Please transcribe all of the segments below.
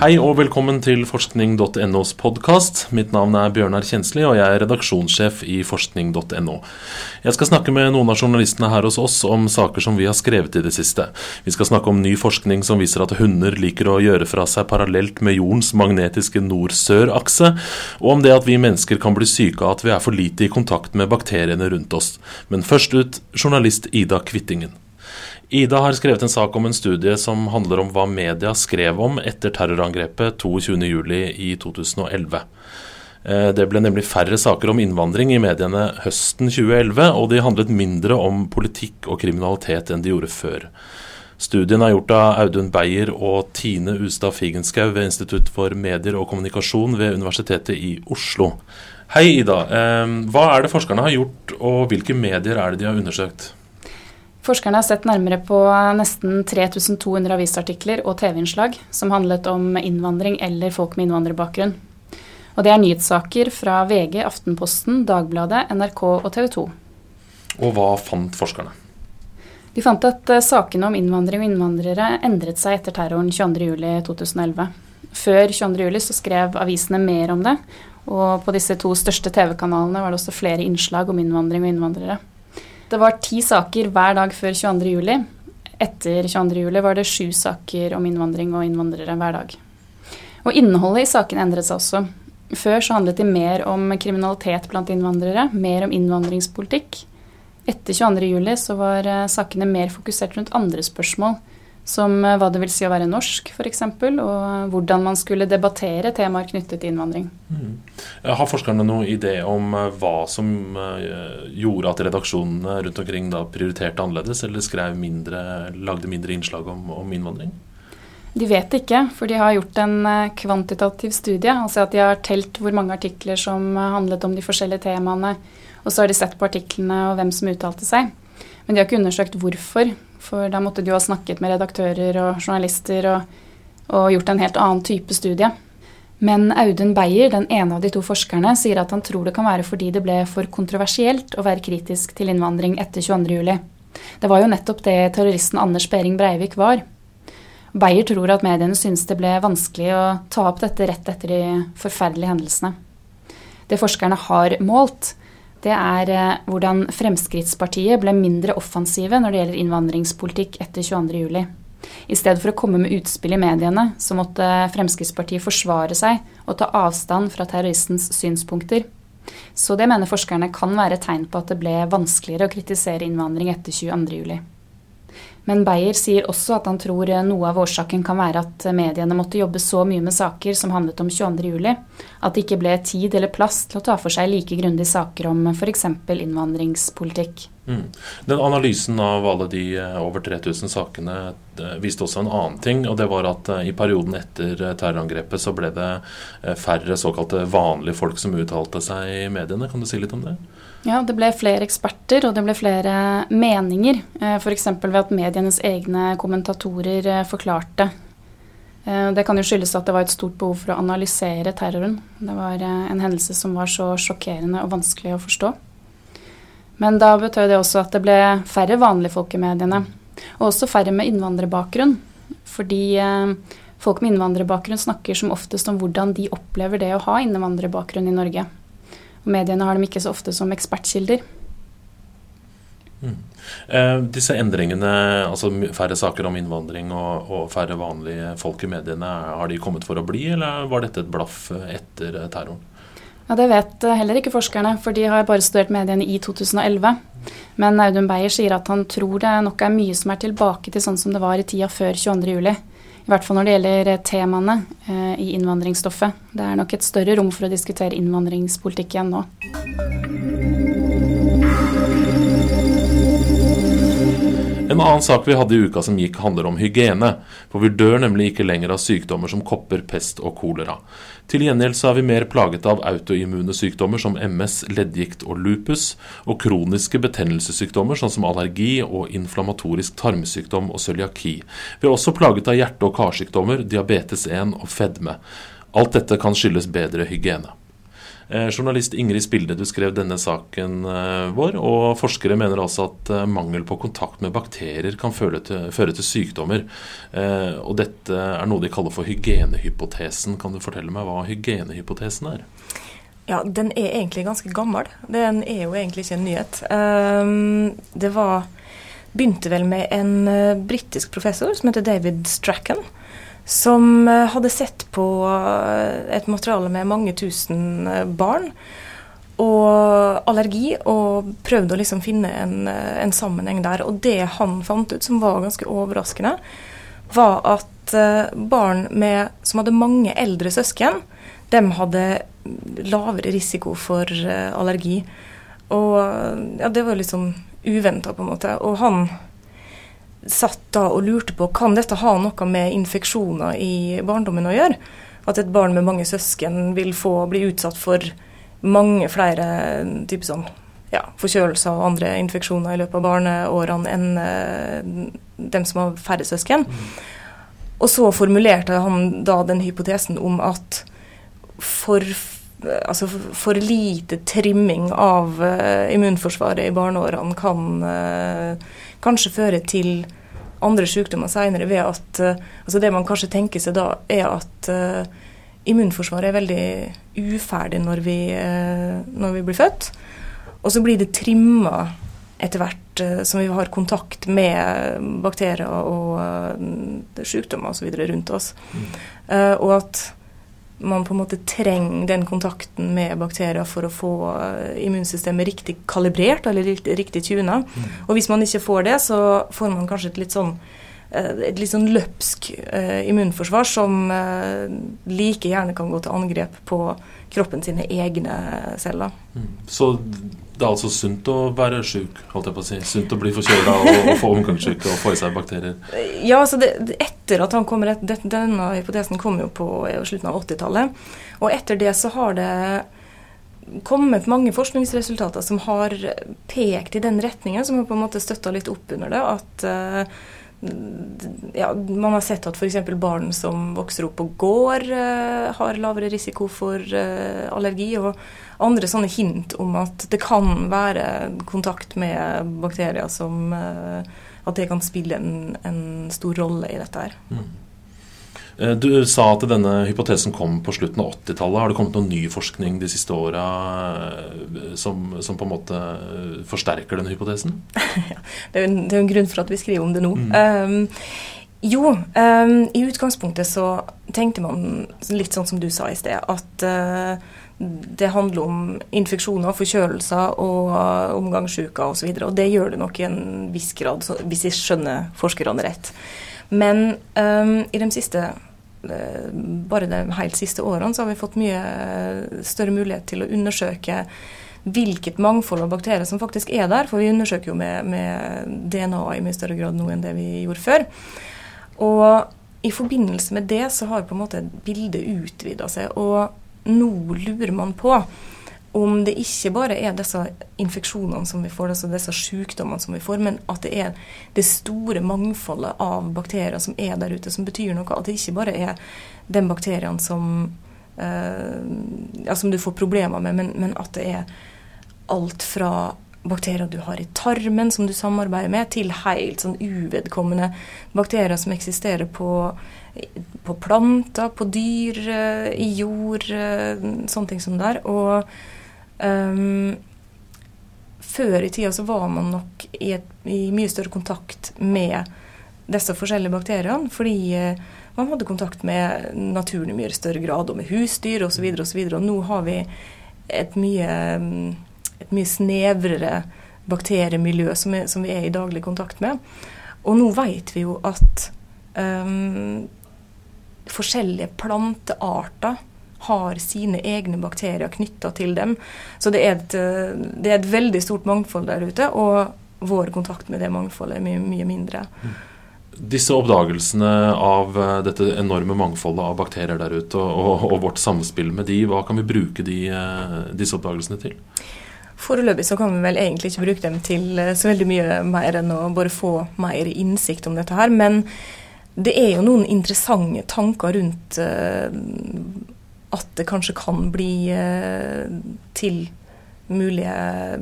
Hei og velkommen til forskning.nos podkast. Mitt navn er Bjørnar Kjensli, og jeg er redaksjonssjef i forskning.no. Jeg skal snakke med noen av journalistene her hos oss om saker som vi har skrevet i det siste. Vi skal snakke om ny forskning som viser at hunder liker å gjøre fra seg parallelt med jordens magnetiske nord-sør-akse, og om det at vi mennesker kan bli syke av at vi er for lite i kontakt med bakteriene rundt oss. Men først ut journalist Ida Kvittingen. Ida har skrevet en sak om en studie som handler om hva media skrev om etter terrorangrepet 22.07. i 2011. Eh, det ble nemlig færre saker om innvandring i mediene høsten 2011, og de handlet mindre om politikk og kriminalitet enn de gjorde før. Studien er gjort av Audun Beyer og Tine Ustad Figenschou ved Institutt for medier og kommunikasjon ved Universitetet i Oslo. Hei, Ida. Eh, hva er det forskerne har gjort, og hvilke medier er det de har undersøkt? Forskerne har sett nærmere på nesten 3200 avisartikler og TV-innslag som handlet om innvandring eller folk med innvandrerbakgrunn. Og det er nyhetssaker fra VG, Aftenposten, Dagbladet, NRK og TV 2. Og hva fant forskerne? De fant at eh, sakene om innvandring og innvandrere endret seg etter terroren 22.07.2011. Før 22.07 så skrev avisene mer om det, og på disse to største TV-kanalene var det også flere innslag om innvandring og innvandrere. Det var ti saker hver dag før 22.07. Etter 22.07 var det sju saker om innvandring og innvandrere hver dag. Og innholdet i sakene endret seg også. Før så handlet de mer om kriminalitet blant innvandrere, mer om innvandringspolitikk. Etter 22.07 så var eh, sakene mer fokusert rundt andre spørsmål som eh, hva det vil si å være norsk, f.eks., og hvordan man skulle debattere temaer knyttet til innvandring. Mm. Har forskerne noen idé om eh, hva som eh, gjorde at redaksjonene rundt omkring da prioriterte annerledes, eller skrev mindre, lagde mindre innslag om, om innvandring? De vet ikke, for de har gjort en kvantitativ studie. Altså at de har telt hvor mange artikler som handlet om de forskjellige temaene. Og så har de sett på artiklene og hvem som uttalte seg. Men de har ikke undersøkt hvorfor. For da måtte de jo ha snakket med redaktører og journalister og, og gjort en helt annen type studie. Men Audun Beyer, den ene av de to forskerne, sier at han tror det kan være fordi det ble for kontroversielt å være kritisk til innvandring etter 22.07. Det var jo nettopp det terroristen Anders Behring Breivik var. Beyer tror at mediene syntes det ble vanskelig å ta opp dette rett etter de forferdelige hendelsene. Det forskerne har målt, det er eh, hvordan Fremskrittspartiet ble mindre offensive når det gjelder innvandringspolitikk etter 22.07. I stedet for å komme med utspill i mediene, så måtte Fremskrittspartiet forsvare seg og ta avstand fra terroristens synspunkter. Så det mener forskerne kan være tegn på at det ble vanskeligere å kritisere innvandring etter 22.07. Men Beyer sier også at han tror noe av årsaken kan være at mediene måtte jobbe så mye med saker som handlet om 22.07, at det ikke ble tid eller plass til å ta for seg like grundige saker om f.eks. innvandringspolitikk. Mm. Den Analysen av alle de eh, over 3000 sakene eh, viste også en annen ting. og det var at eh, I perioden etter terrorangrepet så ble det færre såkalte vanlige folk som uttalte seg i mediene. Kan du si litt om det? Ja, det ble flere eksperter, og det ble flere meninger. Eh, F.eks. ved at medienes egne kommentatorer eh, forklarte. Eh, det kan jo skyldes at det var et stort behov for å analysere terroren. Det var en hendelse som var så sjokkerende og vanskelig å forstå. Men da betød det også at det ble færre vanlige folk i mediene. Og også færre med innvandrerbakgrunn. Fordi folk med innvandrerbakgrunn snakker som oftest om hvordan de opplever det å ha innvandrerbakgrunn i Norge. Og mediene har dem ikke så ofte som ekspertkilder. Mm. Eh, disse endringene, altså færre saker om innvandring og, og, færre vanlige folk i mediene, har de kommet for å bli, eller var dette et blaff etter terroren? Ja, Det vet heller ikke forskerne, for de har bare studert mediene i 2011. Men Audun Beyer sier at han tror det nok er mye som er tilbake til sånn som det var i tida før 22.07. I hvert fall når det gjelder eh, temaene eh, i innvandringsstoffet. Det er nok et større rom for å diskutere innvandringspolitikk igjen nå. En annen sak vi hadde i uka som gikk, handler om hygiene. For vi dør nemlig ikke lenger av sykdommer som kopper, pest og kolera. Til gjengjeld så er vi mer plaget av autoimmune sykdommer som MS, leddgikt og lupus, og kroniske betennelsessykdommer sånn som allergi og inflammatorisk tarmsykdom og cøliaki. Vi er også plaget av hjerte- og karsykdommer, diabetes 1 og fedme. Alt dette kan skyldes bedre hygiene. Eh, journalist Ingrid Spilde, du skrev denne saken eh, vår, og forskere mener altså at eh, mangel på kontakt med bakterier kan føre til, føre til sykdommer. Og dette er noe de kaller for hygienehypotesen. Kan du fortelle meg hva hygienehypotesen er? Ja, Den er egentlig ganske gammel. Den er jo egentlig ikke en nyhet. Det var, begynte vel med en britisk professor som heter David Strachan som eh, hadde sett på eh, et materiale med mange tusen eh, barn og allergi, og prøvde å liksom finne en, en, sammenheng der. Og det han fant ut, som var ganske overraskende, var at barn med, som hadde mange eldre søsken, de hadde lavere risiko for allergi. Og ja, det var sånn uventa, på en måte. Og han satt da og lurte på kan dette ha noe med infeksjoner i barndommen å gjøre. At et barn med mange søsken vil få bli utsatt for mange flere typer sånn, ja, forkjølelser og andre infeksjoner i løpet av barneårene enn uh, dem som har færre søsken. Mm. Og så formulerte han da den hypotesen om at for, altså for lite trimming av uh, immunforsvaret i barneårene kan uh, kanskje føre til andre sykdommer senere ved at uh, altså Det man kanskje tenker seg da, er at uh, immunforsvaret er veldig uferdig når vi, uh, når vi blir født. Og så blir det trimma etter hvert som vi har kontakt med bakterier og sykdommer osv. rundt oss. Mm. og at man på en måte trenger den kontakten med bakterier for å få eh, immunsystemet riktig kalibrert eller riktig, tuna. Mm. Og hvis man ikke får det, så får man kanskje et litt sånn et litt sånn løpsk eh, immunforsvar som eh, like gjerne kan gå til angrep på kroppen sine egne celler. Mm. Så det er altså sunt å være sjuk, holdt jeg på å si. Sunt å bli forkjøla og, og, få omgangssyke og få i seg bakterier. Ja, altså det, etter at han kommer det, Denne hypotesen kom jo på slutten av 80-tallet. Og etter det så har det kommet mange forskningsresultater som har pekt i den retningen, som har på en måte støtta litt opp under det. At uh, ja, man har sett at f.eks. barn som vokser opp på gård, uh, har lavere risiko for uh, allergi. Og andre sånne hint om at det kan være kontakt med bakterier som uh, At det kan spille en, en, stor rolle i dette her. Mm. Du sa at denne hypotesen kom på slutten av 80-tallet. Har det kommet noen ny forskning de siste åra som, som, på en måte forsterker denne hypotesen? ja, det er jo en, det er en, grunn for at vi skriver om det nå. Mm. Um, jo, um, i utgangspunktet så tenkte man litt sånn som du sa i sted, at uh, det handler om infeksjoner, forkjølelser og uh, omgangssyker osv. Og, så og det gjør det nok i en viss grad, hvis jeg skjønner forskerne rett. Men um, i de siste uh, bare de helt siste årene så har vi fått mye større mulighet til å undersøke hvilket mangfold av bakterier som faktisk er der. For vi undersøker jo med, med DNA i mye større grad nå enn det vi gjorde før. Og i forbindelse med det så har på en måte bildet utvida seg. Og nå lurer man på om det ikke bare er disse infeksjonene som vi får, altså disse sykdommene som vi får, men at det er det store mangfoldet av bakterier som er der ute, som betyr noe. At det ikke bare er den bakterien som, eh, ja, som du får problemer med, men, men at det er alt fra bakterier du har i tarmen som du samarbeider med, til helt sånn uvedkommende bakterier som eksisterer på, på planter, på dyr, eh, i jord, eh, sånne ting som der. Og um, før i tida så var man nok i, et, i, mye større kontakt med disse forskjellige bakteriene, fordi uh, man hadde kontakt med naturen i mye større grad, og med husdyr osv. Og, så videre, og, og nå har vi et mye um, et mye snevrere bakteriemiljø som, er, som, vi er i daglig kontakt med. Og nå vet vi jo at um, forskjellige plantearter har sine egne bakterier knytta til dem. Så det er, et, det er, et, veldig stort mangfold der ute, og vår kontakt med det mangfoldet er mye, mye mindre. Disse oppdagelsene av eh, dette enorme mangfoldet av bakterier der ute, og, og, vårt samspill med de, hva kan vi bruke de, eh, disse oppdagelsene til? Foreløpig så kan vi vel egentlig ikke bruke dem til eh, så veldig mye mer enn å bare få mer innsikt om dette her. Men det er jo noen interessante tanker rundt at det kanskje kan bli til mulige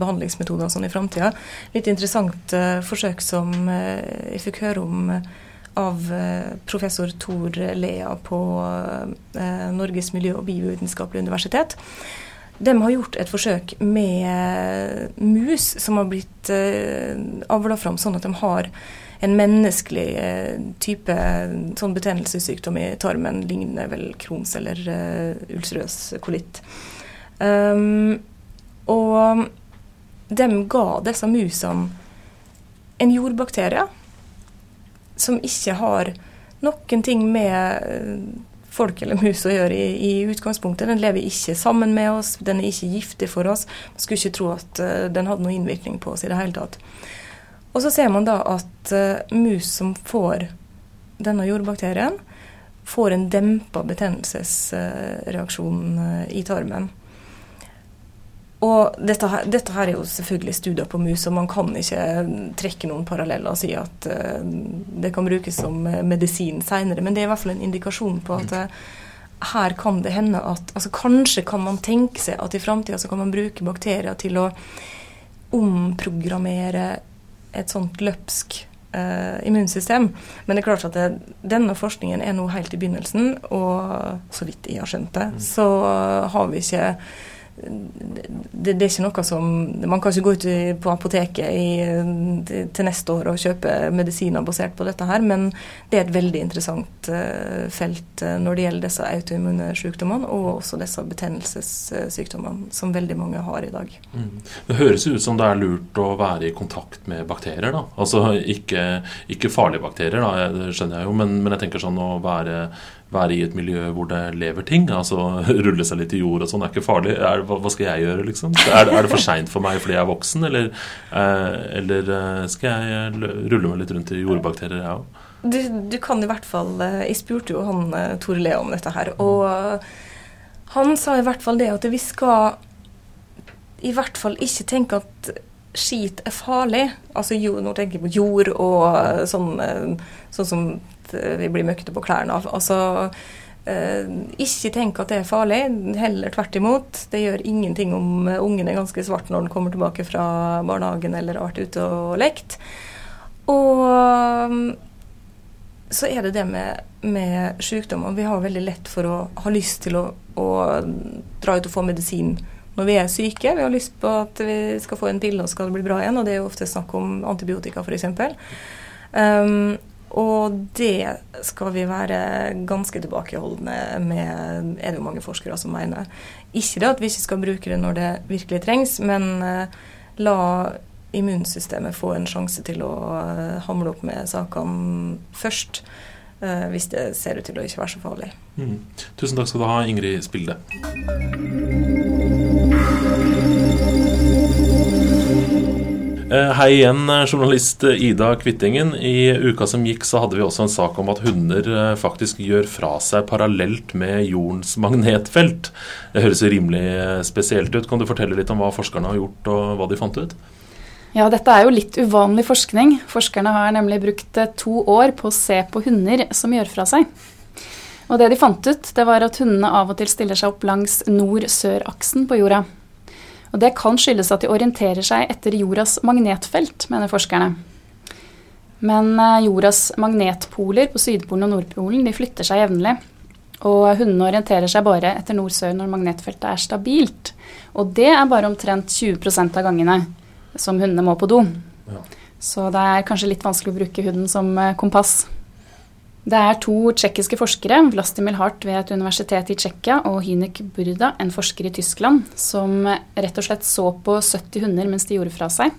behandlingsmetoder sånn i framtida. Litt interessant forsøk som jeg fikk høre om av professor Tor Lea på Norges miljø- og biovitenskapelige universitet. De har gjort et forsøk med mus som har blitt avla fram sånn at de har en menneskelig uh, type sånn betennelsessykdom i tarmen, ligner vel Crohns eller uh, ulcerøs kolitt. Um, og de ga disse musene en jordbakterie som ikke har noen ting med folk eller mus å gjøre i, i, utgangspunktet. Den lever ikke sammen med oss, den er ikke giftig for oss. Man skulle ikke tro at den hadde noen innvirkning på oss i det hele tatt. Og så ser man da at uh, mus som får denne jordbakterien, får en dempa betennelsesreaksjon uh, i tarmen. Og dette her, dette her, er jo selvfølgelig studier på mus, og man kan ikke trekke noen paralleller og si at det kan brukes som medisin seinere, men det er i hvert fall en indikasjon på at her kan det hende at altså Kanskje kan man tenke seg at i framtida så kan man bruke bakterier til å omprogrammere et sånt løpsk eh, immunsystem. Men det er klart at det, denne forskningen er nå helt i begynnelsen, og så vidt jeg har skjønt det, mm. så har vi ikke det, det, er ikke noe som Man kan ikke gå ut på apoteket i, til neste år og kjøpe medisiner basert på dette her, men det er et veldig interessant uh, felt uh, når det gjelder disse autoimmune sykdommene, og også disse betennelsessykdommene som veldig mange har i dag. Mm. Det høres ut som det er lurt å være i kontakt med bakterier, da. Altså ikke, ikke farlige bakterier, da, det skjønner jeg jo, men, men jeg tenker sånn å være være i et miljø hvor det lever ting. altså Rulle seg litt i jord og sånn er ikke farlig. Er, hva, skal jeg gjøre, liksom? Er, er det for seint for meg fordi jeg er voksen, eller, eh, eller eh, skal jeg rulle meg litt rundt i jordbakterier, jeg òg? Du, du, kan i hvert fall eh, Jeg spurte jo han eh, Tore Lea om dette her, og han sa i hvert fall det at vi skal i hvert fall ikke tenke at skit er farlig. Altså jo, nå tenker på jord og sånn, sånn som Eh, vi blir møkkete på klærne av. Altså, eh, ikke tenk at det er farlig, heller tvert imot. Det gjør ingenting om ungen er ganske svart når den kommer tilbake fra barnehagen eller har vært ute og lekt. Og mm, så er det det med, med sykdommer. Vi har veldig lett for å ha lyst til å, å dra ut og få medisin når vi er syke. Vi har lyst på at vi skal få en pille og skal bli bra igjen, og det er jo ofte snakk om antibiotika f.eks. Um, og det skal vi være ganske tilbakeholdne med, er det jo mange forskere som mener. Ikke det at vi ikke skal bruke det når det virkelig trengs, men uh, la immunsystemet få en sjanse til å uh, hamle opp med sakene først. Uh, hvis det ser ut til å ikke være så farlig. Mm. Tusen takk skal du ha, Ingrid Spilde. Hei igjen, eh, journalist Ida Kvittingen. I uka som gikk, så hadde vi også en sak om at hunder eh, faktisk gjør fra seg parallelt med jordens magnetfelt. Det høres rimelig spesielt ut. Kan du fortelle litt om hva forskerne har gjort, og hva de fant ut? Ja, dette er jo litt uvanlig forskning. Forskerne har nemlig brukt to år på å se på hunder som gjør fra seg. Og det de fant ut, det var at hundene av og til stiller seg opp langs nord-sør-aksen på jorda. Og Det kan skyldes at de orienterer seg etter jordas magnetfelt, mener forskerne. Men eh, jordas magnetpoler på Sydpolen og Nordpolen de flytter seg jevnlig. Og hundene orienterer seg bare etter nord-sør når magnetfeltet er stabilt. Og det er bare omtrent 20% av gangene som hundene må på do. Ja. Så det er kanskje litt vanskelig å bruke hunden som eh, kompass. Det er to tsjekkiske forskere, Vlastimil Hart ved et universitet i Tsjekkia og Hynek Burda, en forsker i Tyskland, som rett og slett så på 70 hunder mens de gjorde fra seg.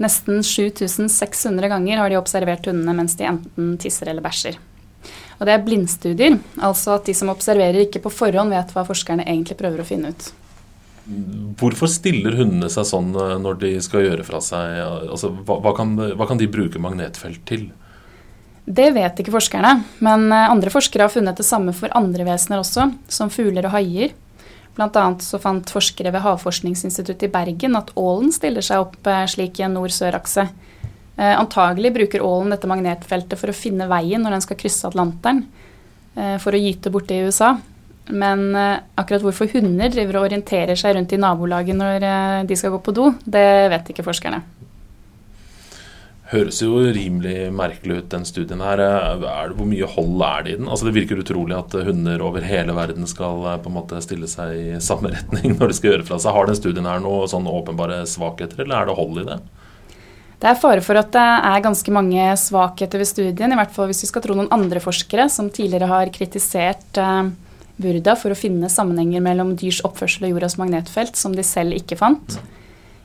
Nesten 7600 ganger har de observert hundene mens de enten tisser eller bæsjer. Og det er blindstudier, altså at de som observerer ikke på forhånd vet hva forskerne egentlig prøver å finne ut. Hvorfor stiller hundene seg sånn eh, når de skal gjøre fra seg? Altså, hva, hva, kan, hva kan de bruke magnetfelt til? Det vet ikke forskerne, men eh, andre forskere har funnet det samme for andre vesener også, som fugler og haier. Annet så fant forskere ved Havforskningsinstituttet i Bergen at ålen stiller seg opp eh, slik i en nord-sør-akse. Eh, antagelig bruker ålen dette magnetfeltet for å finne veien når den skal krysse Atlanteren, for å gyte borte i USA. Men akkurat hvorfor hunder driver og orienterer seg rundt i nabolaget når de skal gå på do, det vet ikke forskerne. Høres jo rimelig merkelig ut, den studien her. Er det, hvor mye hold er det i den? Altså Det virker utrolig at hunder over hele verden skal på en måte stille seg i samme retning når de skal gjøre fra seg. Har den studien her noe sånn åpenbare svakheter, eller er det hold i det? Det er fare for at det er ganske mange svakheter ved studien, i hvert fall hvis vi skal tro noen andre forskere som tidligere har kritisert eh, Burda for å finne sammenhenger mellom dyrs oppførsel og jordas magnetfelt som de selv ikke fant.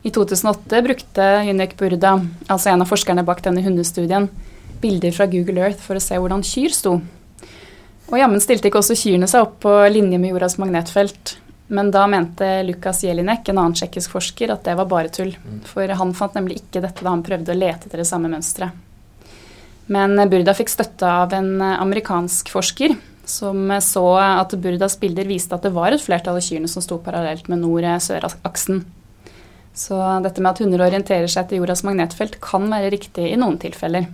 I 2008 brukte Yunek Burda, altså en av forskerne bak denne hundestudien, bilder fra Google Earth for å se hvordan kyr sto. Og jammen stilte ikke også kyrne seg opp på linje med jordas magnetfelt. Men da mente Lukas Jelinek, en annen tsjekkisk forsker, at det var bare tull. For han fant nemlig ikke dette da han prøvde å lete etter det samme mønsteret. Men Burda fikk støtte av en amerikansk forsker som så at Burdas bilder viste at det var et flertall av kyrne som sto parallelt med nord-sør-aksen. Så dette med at hunder orienterer seg etter jordas magnetfelt kan være riktig i noen tilfeller.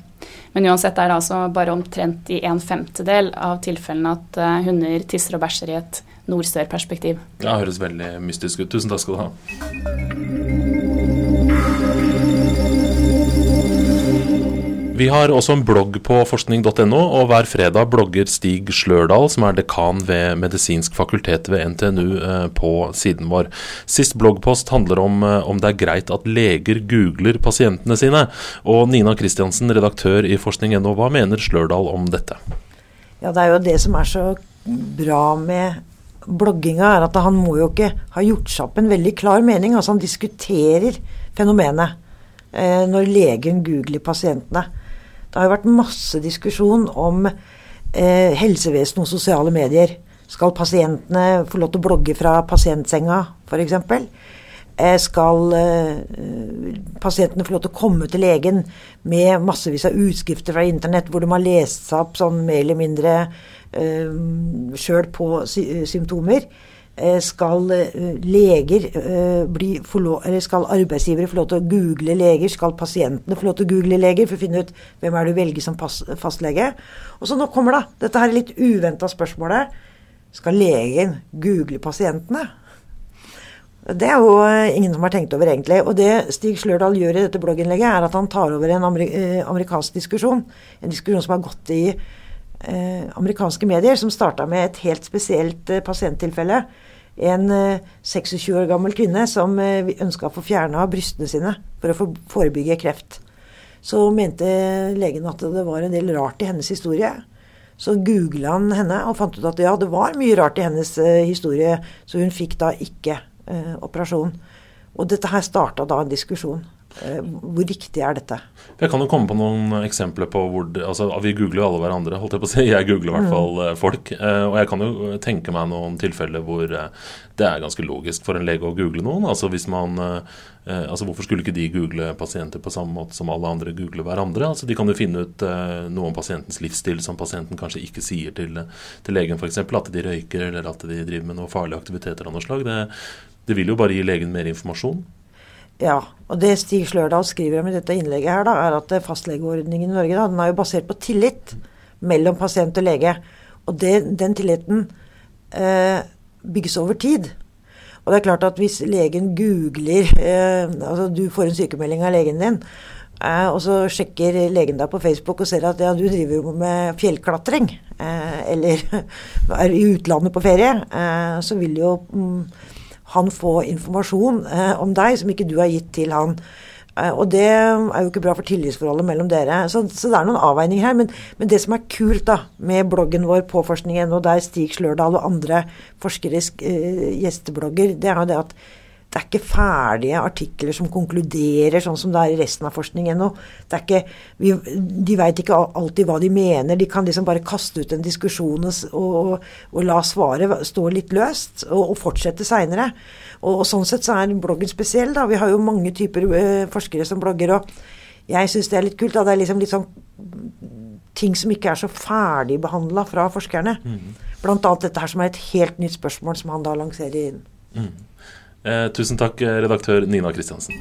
Men uansett er det altså bare omtrent i en femtedel av tilfellene at eh, hunder tisser og bæsjer i et nord-sør-perspektiv. Ja, høres veldig mystisk ut. Tusen takk skal du ha. Vi har også en blogg på forskning.no, og hver fredag blogger Stig Slørdal, som er dekan ved medisinsk fakultet ved NTNU, eh, på siden vår. Sist bloggpost handler om eh, om det er greit at leger googler pasientene sine. Og Nina Kristiansen, redaktør i forskning.no, hva mener Slørdal om dette? Ja, Det er jo det som er så bra med blogginga er at han må jo ikke ha gjort seg opp en veldig klar mening. Altså han diskuterer fenomenet eh, når legen googler pasientene. Det har jo vært masse diskusjon om eh, helsevesenet og sosiale medier. Skal pasientene få lov til å blogge fra pasientsenga, f.eks.? Eh, skal eh, pasientene få lov til å komme til legen med massevis av utskrifter fra internett hvor de har lest seg opp sånn mer eller mindre Eh, sjøl på symptomer. Eh, skal eh, leger bli, lov, eller skal arbeidsgivere få lov til å google leger? Skal pasientene få lov til å google leger for å finne ut hvem er det du velger som fastlege? Og så nå kommer da dette her er litt uventa spørsmålet. Skal legen google pasientene? Det er jo ingen som har tenkt over, egentlig. Og det Stig Slørdal gjør i dette blogginnlegget, er at han tar over en amerikansk diskusjon. En diskusjon som har gått i eh, amerikanske medier som starta med et helt spesielt eh, pasienttilfelle. En eh, 26 år gammel kvinne som eh, ønska å få fjerna brystene sine for å forebygge kreft. Så mente legen at det var en del rart i hennes historie. Så googla han henne og fant ut at ja, det var mye rart i hennes eh, historie, så hun fikk da ikke eh, operasjon. Og dette her starta da en diskusjon. Eh, hvor riktig er dette? Jeg kan jo komme på noen eksempler på hvor det, altså, Vi googler jo alle hverandre, holdt jeg på å si. Jeg googler i hvert fall mm. folk. Eh, og jeg kan jo tenke meg noen tilfeller hvor det er ganske logisk for en lege å google noen. Altså hvis man altså Hvorfor skulle ikke de google pasienter på samme måte som alle andre googler hverandre? Altså De kan jo finne ut noe om pasientens livsstil som pasienten kanskje ikke sier til, til legen, f.eks. At de røyker eller at de driver med noen farlige aktiviteter av noe slag. Det, det vil jo bare gi legen mer informasjon. Ja, og det Stig Slørdal skriver om i dette innlegget, her da, er at fastlegeordningen i Norge da, den er jo basert på tillit mellom pasient og lege. Og det, den tilliten eh, bygges over tid. Og det er klart at hvis legen googler eh, Altså du får en sykemelding av legen din, eh, og så sjekker legen deg på Facebook og ser at ja, du driver jo med fjellklatring, eh, eller er i utlandet på ferie, eh, så vil jo mm, han få informasjon eh, om deg som ikke du har gitt til han. Eh, og det er jo ikke bra for tillitsforholdet mellom dere. Så, så det er noen avveininger her. Men, men, det som er kult da, med bloggen vår på forskning.no, der Stig Slørdal og andre forskere eh, gjesteblogger, det er jo det at det er ikke ferdige artikler som konkluderer sånn som det er i resten av forskningen ennå. De veit ikke alltid hva de mener. De kan liksom bare kaste ut en diskusjon og, og, og la svaret stå litt løst, og, og fortsette seinere. Og, Sånn sett så er bloggen spesiell. da. Vi har jo mange typer uh, forskere som blogger, og jeg syns det er litt kult. da. Det er liksom litt sånn ting som ikke er så ferdigbehandla fra forskerne. Mm. Blant annet dette her som er et helt nytt spørsmål som han da lanserer inn. Mm. Eh, tusen takk, redaktør Nina Kristiansen.